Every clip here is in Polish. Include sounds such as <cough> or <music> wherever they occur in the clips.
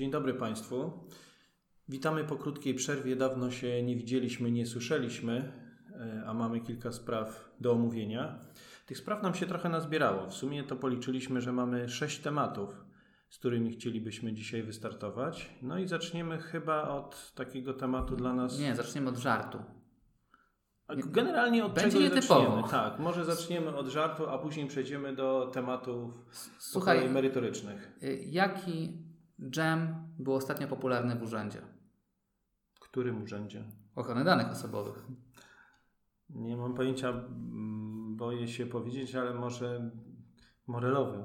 Dzień dobry Państwu. Witamy po krótkiej przerwie. Dawno się nie widzieliśmy, nie słyszeliśmy, e, a mamy kilka spraw do omówienia. Tych spraw nam się trochę nazbierało. W sumie to policzyliśmy, że mamy sześć tematów, z którymi chcielibyśmy dzisiaj wystartować. No i zaczniemy chyba od takiego tematu dla nas. Nie, zaczniemy od żartu. Generalnie od Będzie czego nietypowo. zaczniemy? Tak, może zaczniemy od żartu, a później przejdziemy do tematów Słuchaj, merytorycznych. y, jaki dżem był ostatnio popularny w urzędzie? Którym urzędzie? Ochrony danych osobowych. Nie mam pojęcia, boję się powiedzieć, ale może morelowy.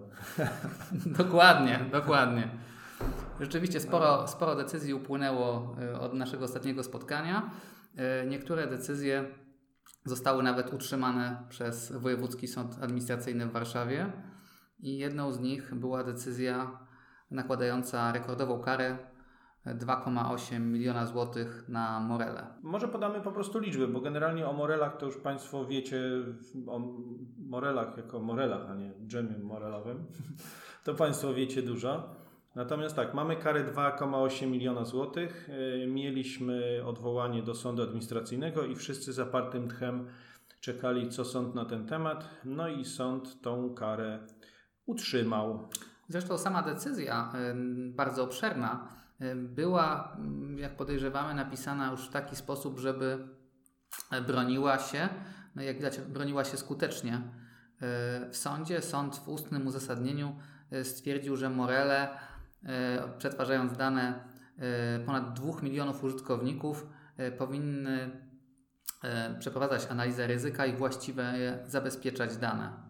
<laughs> dokładnie, dokładnie. Rzeczywiście sporo, sporo decyzji upłynęło y, od naszego ostatniego spotkania. Y, Niektóre decyzje zostały nawet utrzymane przez Wojewódzki Sąd Administracyjny w Warszawie i jedną z nich była decyzja nakładająca rekordową karę 2,8 miliona złotych na Morele. Może podamy po prostu liczby, bo generalnie o morelach to już Państwo wiecie, o morelach jako morelach, a nie dżemie morelowym, <laughs> to Państwo wiecie dużo. Natomiast tak, mamy karę 2,8 miliona złotych. Yy, Mieliśmy odwołanie do sądu administracyjnego i wszyscy zapartym tchem czekali, co sąd na ten temat. No i sąd tą karę utrzymał. Zresztą sama decyzja, bardzo obszerna, była, ym, jak podejrzewamy, napisana już w taki sposób, żeby e, broniła się, no jak widać, broniła się skutecznie e, w sądzie. Sąd w ustnym uzasadnieniu e, stwierdził, że Morele, przetwarzając dane ponad 2 milionów użytkowników, powinny przeprowadzać analizę ryzyka i właściwie zabezpieczać dane.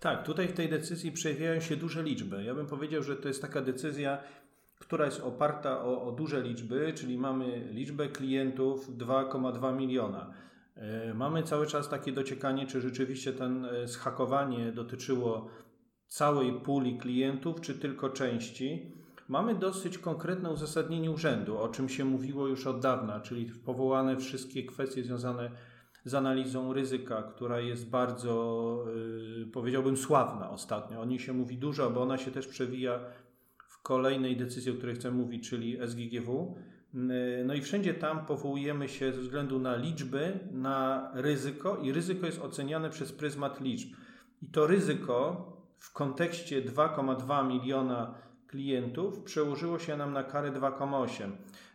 Tak, tutaj w tej decyzji przejawiają się duże liczby. Ja bym powiedział, że to jest taka decyzja, która jest oparta o, o duże liczby, czyli mamy liczbę klientów 2,2 miliona. E, Mamy cały czas takie dociekanie, czy rzeczywiście ten e, zhakowanie dotyczyło całej puli klientów, czy tylko części. Mamy dosyć konkretne uzasadnienie urzędu, o czym się mówiło już od dawna, czyli powołane wszystkie kwestie związane z analizą ryzyka, która jest bardzo, yy, powiedziałbym, sławna ostatnio. O niej się mówi dużo, bo ona się też przewija w kolejnej decyzji, o której chcę mówić, czyli SGGW. Yy, No i wszędzie tam powołujemy się ze względu na liczby, na ryzyko i ryzyko jest oceniane przez pryzmat liczb. I to ryzyko w kontekście 2,2 miliona klientów przełożyło się nam na karę 2,8.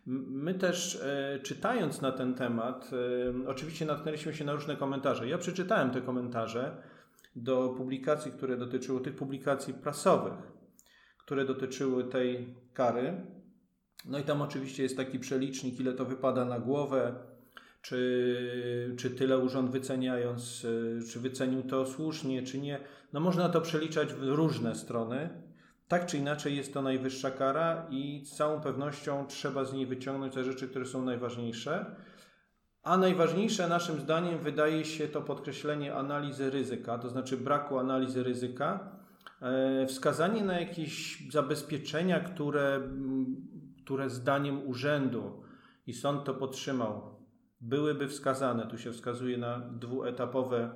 My też e, czytając na ten temat, e, oczywiście natknęliśmy się na różne komentarze. Ja przeczytałem te komentarze do publikacji, które dotyczyły tych publikacji prasowych, które dotyczyły tej kary. No i tam oczywiście jest taki przelicznik, ile to wypada na głowę, czy, czy tyle urząd wyceniając, e, czy wycenił to słusznie, czy nie. No można to przeliczać w różne strony. Tak czy inaczej jest to najwyższa kara i z całą pewnością trzeba z niej wyciągnąć te rzeczy, które są najważniejsze. A najważniejsze naszym zdaniem wydaje się to podkreślenie analizy ryzyka, to znaczy braku analizy ryzyka, e, wskazanie na jakieś zabezpieczenia, które, które zdaniem urzędu i sąd to podtrzymał, byłyby wskazane. Tu się wskazuje na dwuetapowe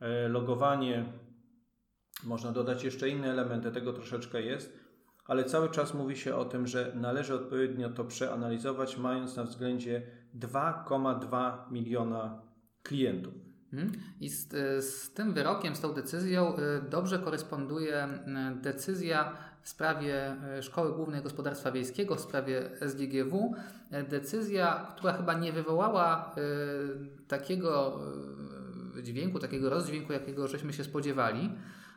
e, logowanie. Można dodać jeszcze inne elementy, tego troszeczkę jest, ale cały czas mówi się o tym, że należy odpowiednio to przeanalizować, mając na względzie 2,2 miliona klientów. Mhm. I z, z tym wyrokiem, z tą decyzją y, dobrze koresponduje y, decyzja w sprawie Szkoły Głównej Gospodarstwa Wiejskiego, w sprawie SGGW. Decyzja, która chyba nie wywołała takiego dźwięku, takiego rozdźwięku, jakiego żeśmy się spodziewali,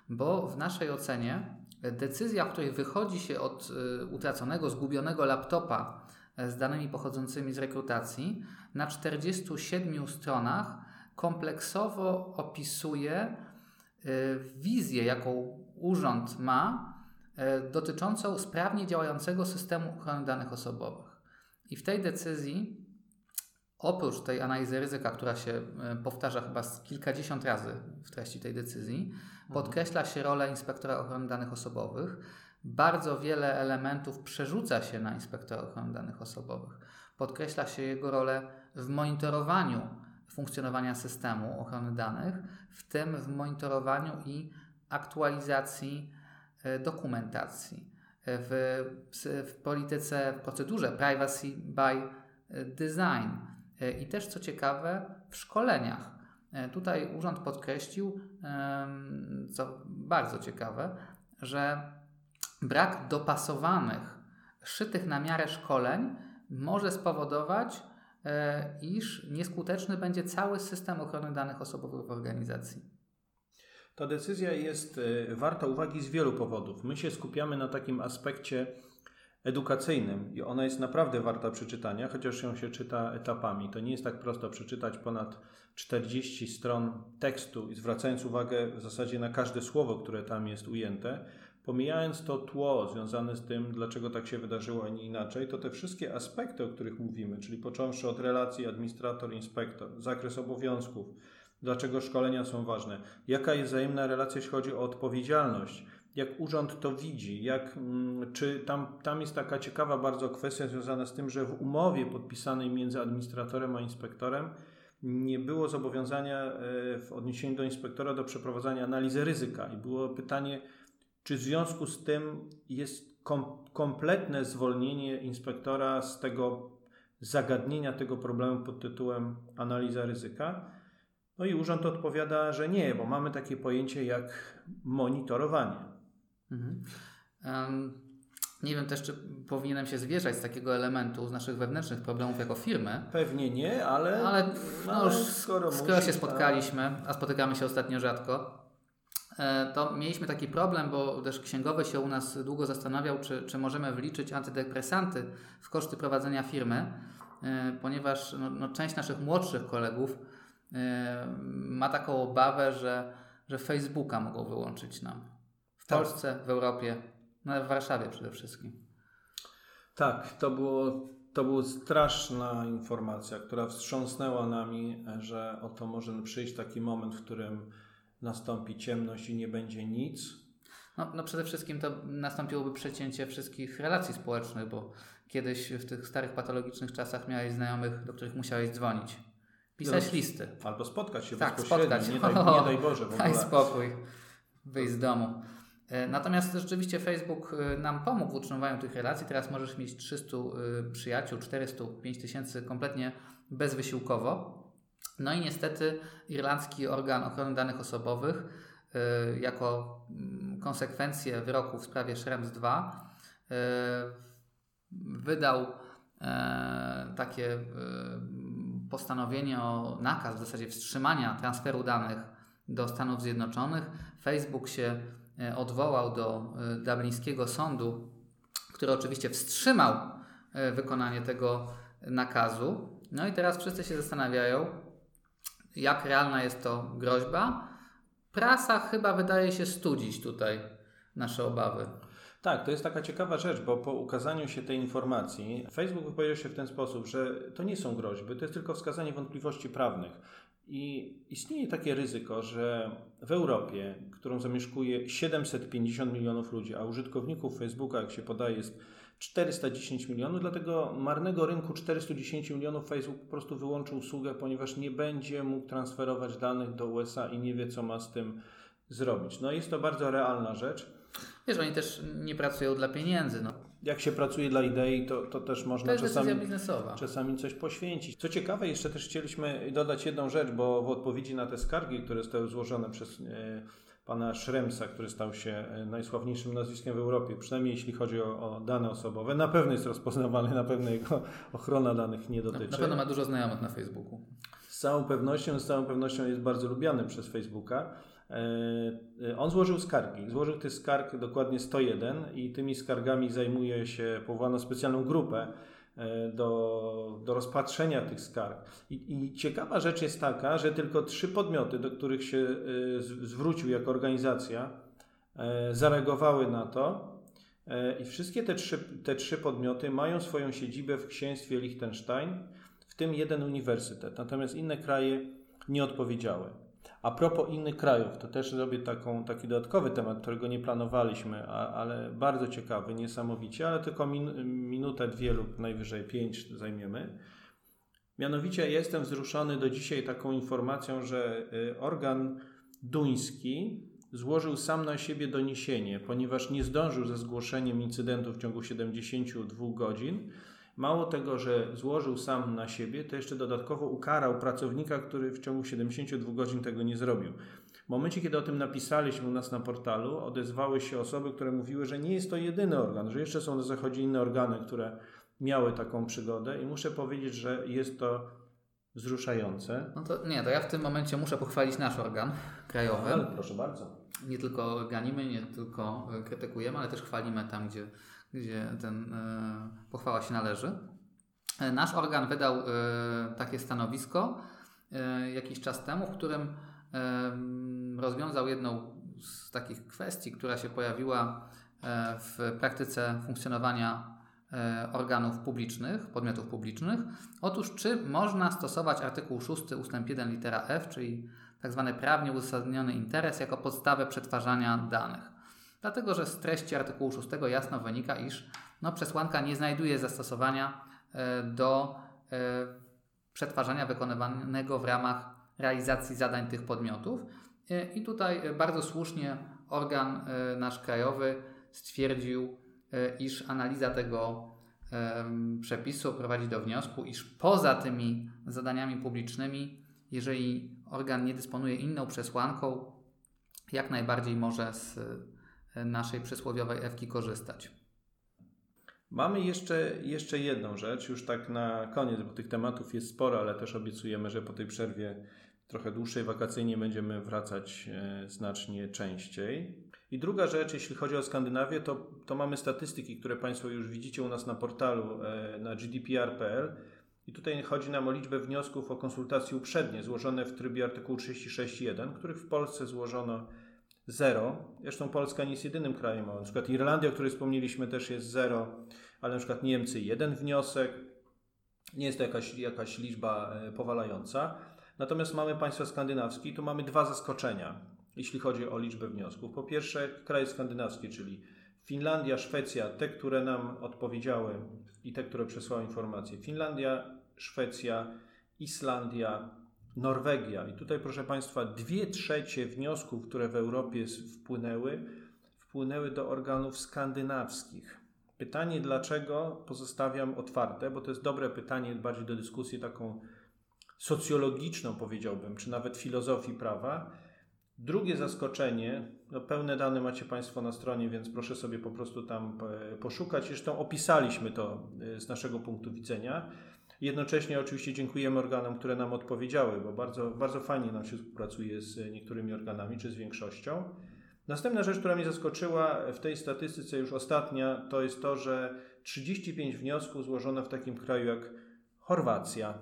bo w naszej ocenie decyzja, w której wychodzi się od y, utraconego, zgubionego laptopa y, z danymi pochodzącymi z rekrutacji, na 47 stronach kompleksowo opisuje y, wizję, jaką urząd ma y, dotyczącą sprawnie działającego systemu ochrony danych osobowych. I w tej decyzji, oprócz tej analizy ryzyka, która się y, powtarza chyba z kilkadziesiąt razy w treści tej decyzji, podkreśla się rolę inspektora ochrony danych osobowych. Bardzo wiele elementów przerzuca się na inspektora ochrony danych osobowych. Podkreśla się jego rolę w monitorowaniu funkcjonowania systemu ochrony danych, w tym w monitorowaniu i aktualizacji e, dokumentacji. w, w polityce, w procedurze privacy by design i też co ciekawe w szkoleniach. Tutaj urząd podkreślił, co bardzo ciekawe, że brak dopasowanych, szytych na miarę szkoleń może spowodować, e, iż nieskuteczny będzie cały system ochrony danych osobowych w organizacji. Ta decyzja jest e, warta uwagi z wielu powodów. My się skupiamy na takim aspekcie edukacyjnym i ona jest naprawdę warta przeczytania, chociaż ją się czyta etapami. To nie jest tak prosto przeczytać ponad 40 stron tekstu i zwracając uwagę w zasadzie na każde słowo, które tam jest ujęte. Pomijając to tło związane z tym, dlaczego tak się wydarzyło, a nie inaczej, to te wszystkie aspekty, o których mówimy, czyli począwszy od relacji administrator-inspektor, zakres obowiązków, dlaczego szkolenia są ważne, jaka jest wzajemna relacja, jeśli chodzi o odpowiedzialność, jak urząd to widzi, jak, mm, czy tam, tam jest taka ciekawa bardzo kwestia związana z tym, że w umowie podpisanej między administratorem a inspektorem nie było zobowiązania e, w odniesieniu do inspektora do przeprowadzania analizy ryzyka i było pytanie, czy w związku z tym jest kom kompletne zwolnienie inspektora z tego zagadnienia tego problemu pod tytułem analiza ryzyka? No i urząd odpowiada, że nie, bo mamy takie pojęcie jak monitorowanie. Mhm. Um, nie wiem też, czy powinienem się zwierzać z takiego elementu, z naszych wewnętrznych problemów jako firmy. Pewnie nie, ale, ale, no, już skoro, skoro się spotkaliśmy, a spotykamy się ostatnio rzadko, E, to mieliśmy taki problem, bo też księgowy się u nas długo zastanawiał, czy, czy możemy wliczyć antydepresanty w koszty prowadzenia firmy, e, ponieważ no, no, część naszych młodszych kolegów e, ma taką obawę, że, że Facebooka mogą wyłączyć nam. W tak. Polsce, w Europie, no w Warszawie przede wszystkim. Tak, to było to była straszna informacja, która wstrząsnęła nami, że oto może przyjść taki moment, w którym nastąpi ciemność i nie będzie nic? No, no przede wszystkim to nastąpiłoby przecięcie wszystkich relacji społecznych, bo kiedyś w tych starych patologicznych czasach miałeś znajomych, do których musiałeś dzwonić. Pisać no, listy. Albo spotkać się tak, bezpośrednio. Spotkać. Nie, daj, <laughs> nie daj Boże w ogóle. Daj spokój. Wyjść z domu. E, natomiast rzeczywiście Facebook e, nam pomógł w utrzymywaniu tych relacji. Teraz możesz mieć 300 e, przyjaciół, 400, 5000 kompletnie bezwysiłkowo. No i niestety irlandzki organ ochrony danych osobowych jako mm, konsekwencję wyroku w sprawie Schrems 2 y, wydał takie postanowienie o nakaz w zasadzie wstrzymania transferu danych do Stanów Zjednoczonych. Facebook się odwołał do dublińskiego sądu, który oczywiście wstrzymał e, wykonanie tego nakazu. No i teraz wszyscy się zastanawiają, jak realna jest to groźba. Prasa chyba wydaje się studzić tutaj nasze obawy. Tak, to jest taka ciekawa rzecz, bo po ukazaniu się tej informacji Facebook wypowiedział się w ten sposób, że to nie są groźby, to jest tylko wskazanie wątpliwości prawnych. I istnieje takie ryzyko, że w Europie, którą zamieszkuje 750 milionów ludzi, a użytkowników Facebooka, jak się podaje, jest 410 milionów, dlatego marnego rynku 410 milionów Facebook po prostu wyłączył usługę, ponieważ nie będzie mógł transferować danych do USA i nie wie, co ma z tym zrobić. No jest to bardzo realna rzecz. Wiesz, oni też nie pracują dla pieniędzy. No. Jak się pracuje dla idei, to, to też można to czasami, czasami coś poświęcić. Co ciekawe, jeszcze też chcieliśmy dodać jedną rzecz, bo w odpowiedzi na te skargi, które zostały złożone przez e, pana Schremsa, który stał się e, najsławniejszym nazwiskiem w Europie, przynajmniej jeśli chodzi o, o, dane osobowe. Na pewno jest rozpoznawalny, na pewno jego ochrona danych nie dotyczy. Na pewno ma dużo znajomych na Facebooku. Z całą pewnością, z całą pewnością jest bardzo lubiany przez Facebooka. E, e, on złożył skargi. Złożył tych skarg dokładnie 101 i tymi skargami zajmuje się, powołano specjalną grupę E, do, do rozpatrzenia tych skarg. I, I, ciekawa rzecz jest taka, że tylko trzy podmioty, do których się zwrócił jako organizacja, zareagowały na to. I wszystkie te trzy, te trzy podmioty mają swoją siedzibę w księstwie Liechtenstein, w tym jeden uniwersytet. Natomiast inne kraje nie odpowiedziały. A propos innych krajów, to też zrobię taką, taki dodatkowy temat, którego nie planowaliśmy, a, ale bardzo ciekawy, niesamowicie, ale tylko min, minutę, dwie lub najwyżej pięć zajmiemy. Mianowicie jestem wzruszony do dzisiaj taką informacją, że y, organ duński złożył sam na siebie doniesienie, ponieważ nie zdążył ze zgłoszeniem incydentu w ciągu 72 godzin. Mało tego, że złożył sam na siebie, to jeszcze dodatkowo ukarał pracownika, który w ciągu 72 godzin tego nie zrobił. W momencie, kiedy o tym napisaliśmy u nas na portalu, odezwały się osoby, które mówiły, że nie jest to jedyny organ, że jeszcze są na zachodzie inne organy, które miały taką przygodę i muszę powiedzieć, że jest to wzruszające. No to nie, to ja w tym momencie muszę pochwalić nasz organ krajowy. Ale proszę bardzo. Nie tylko ganimy, nie tylko krytykujemy, ale też chwalimy tam, gdzie, gdzie ten e, pochwała się należy. E, nasz organ wydał e, takie stanowisko jakiś czas temu, w którym rozwiązał jedną z takich kwestii, która się pojawiła w praktyce funkcjonowania organów publicznych, podmiotów publicznych. Otóż, czy można stosować artykuł 6 ust. 1 litera F, czyli tak zwany prawnie uzasadniony interes, jako podstawę przetwarzania danych. Dlatego, że z treści artykułu 6 jasno wynika, iż no, przesłanka nie znajduje zastosowania e, do przetwarzania wykonywanego w ramach realizacji zadań tych podmiotów. I tutaj bardzo słusznie organ nasz krajowy stwierdził, iż analiza tego przepisu prowadzi do wniosku, iż poza tymi zadaniami publicznymi, jeżeli organ nie dysponuje inną przesłanką, jak najbardziej może z naszej przysłowiowej ewki korzystać. Mamy jeszcze, jeszcze jedną rzecz, już tak na koniec, bo tych tematów jest sporo, ale też obiecujemy, że po tej przerwie trochę dłuższej wakacyjnie będziemy wracać e, znacznie częściej. I druga rzecz, jeśli chodzi o Skandynawię, to, to mamy statystyki, które Państwo już widzicie u nas na portalu e, na gdpr.pl. I tutaj chodzi nam o liczbę wniosków o konsultacje uprzednie złożone w trybie artykułu 36.1, których w Polsce złożono zero. Zresztą Polska nie jest jedynym krajem. Na przykład Irlandia, o której wspomnieliśmy, też jest zero, ale na przykład Niemcy jeden wniosek. Nie jest to jakaś, jakaś liczba e, powalająca. Natomiast mamy państwa skandynawskie i tu mamy dwa zaskoczenia, jeśli chodzi o liczbę wniosków. Po pierwsze, kraje skandynawskie, czyli Finlandia, Szwecja, te, które nam odpowiedziały i te, które przesłały informacje. Finlandia, Szwecja, Islandia, Norwegia. I tutaj, proszę Państwa, dwie trzecie wniosków, które w Europie wpłynęły, wpłynęły do organów skandynawskich. Pytanie dlaczego pozostawiam otwarte, bo to jest dobre pytanie, bardziej do dyskusji taką socjologiczną, powiedziałbym, czy nawet filozofii prawa. Drugie zaskoczenie, no pełne dane macie Państwo na stronie, więc proszę sobie po prostu tam e, poszukać. Zresztą opisaliśmy to e, z naszego punktu widzenia. Jednocześnie oczywiście dziękujemy organom, które nam odpowiedziały, bo bardzo, bardzo fajnie nam się współpracuje z niektórymi organami, czy z większością. Następna rzecz, która mnie zaskoczyła w tej statystyce, już ostatnia, to jest to, że 35 wniosków złożono w takim kraju jak Chorwacja,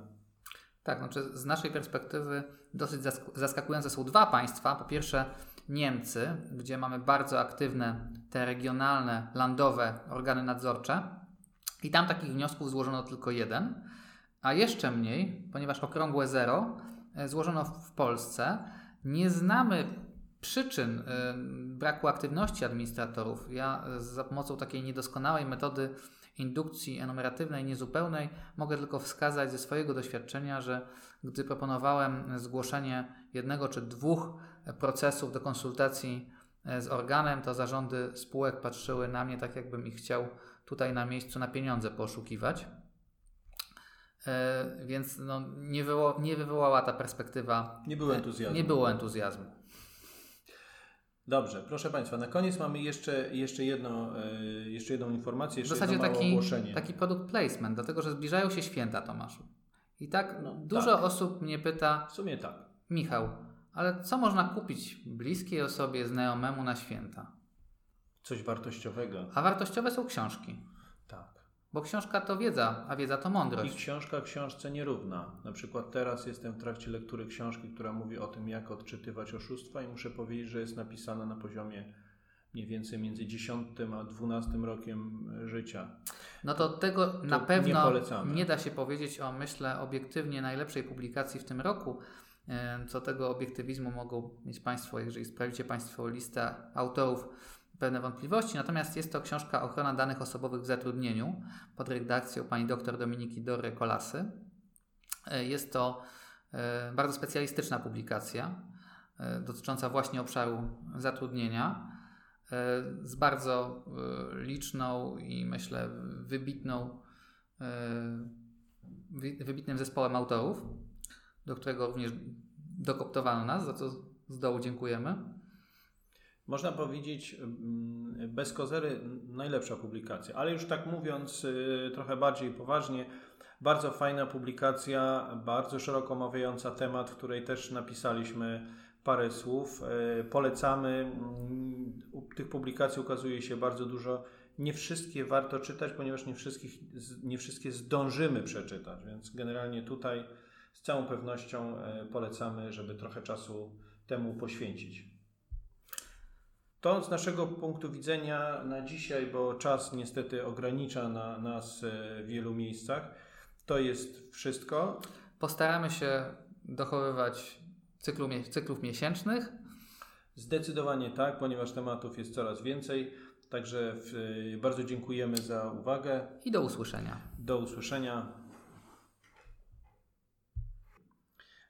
tak, znaczy z naszej perspektywy dosyć zaskakujące są dwa państwa. Po pierwsze Niemcy, gdzie mamy bardzo aktywne te regionalne, landowe organy nadzorcze i tam takich wniosków złożono tylko jeden, a jeszcze mniej, ponieważ okrągłe zero e, złożono w Polsce. Nie znamy przyczyn e, braku aktywności administratorów. Ja za pomocą takiej niedoskonałej metody indukcji enumeratywnej niezupełnej mogę tylko wskazać ze swojego doświadczenia, że gdy proponowałem zgłoszenie jednego czy dwóch procesów do konsultacji e, z organem, to zarządy spółek patrzyły na mnie tak, jakbym ich chciał tutaj na miejscu na pieniądze poszukiwać. E, więc no, nie, wywo nie wywołała ta perspektywa. Nie było entuzjazmu. Nie było entuzjazmu. Dobrze, proszę Państwa, na koniec mamy jeszcze, jeszcze, jedno, e, jeszcze jedną informację, jeszcze w zasadzie jedno taki, ogłoszenie. taki product placement, dlatego że zbliżają się święta, Tomaszu. I tak no, dużo tak. osób mnie pyta. W sumie tak. Michał, ale co można kupić bliskiej osobie, znajomemu na święta? Coś wartościowego. A wartościowe są książki. Bo książka to wiedza, a wiedza to mądrość. I książka książce nierówna. Na przykład teraz jestem w trakcie lektury książki, która mówi o tym, jak odczytywać oszustwa i muszę powiedzieć, że jest napisana na poziomie mniej więcej między 10 a 12 rokiem życia. No to tego to na pewno nie, nie da się powiedzieć o, myślę, obiektywnie najlepszej publikacji w tym roku. Co tego obiektywizmu mogą mieć Państwo, jeżeli sprawdzicie Państwo listę autorów pewne wątpliwości, natomiast jest to książka Ochrona danych osobowych w zatrudnieniu pod redakcją pani dr Dominiki Dory Kolasy. E, jest to e, bardzo specjalistyczna publikacja. dotycząca właśnie obszaru zatrudnienia z bardzo liczną i myślę wybitną, wybitnym zespołem autorów, do którego również dokoptowano nas, za co z dołu dziękujemy. Można powiedzieć, mm, bez kozery najlepsza publikacja, ale już tak mówiąc y, trochę bardziej poważnie, bardzo fajna publikacja, bardzo szeroko omawiająca temat, w której też napisaliśmy parę słów. Y, polecamy. Mm, tych publikacji ukazuje się bardzo dużo. Nie wszystkie warto czytać, ponieważ nie, wszystkich, nie wszystkie zdążymy przeczytać, więc generalnie tutaj z całą pewnością y, polecamy, żeby trochę czasu temu poświęcić. To z naszego punktu widzenia na dzisiaj, bo czas niestety ogranicza na nas e, w wielu miejscach, to jest wszystko. Postaramy się dochowywać cyklu, cyklów miesięcznych. Zdecydowanie tak, ponieważ tematów jest coraz więcej. Także w, bardzo dziękujemy za uwagę. I do usłyszenia. Do usłyszenia.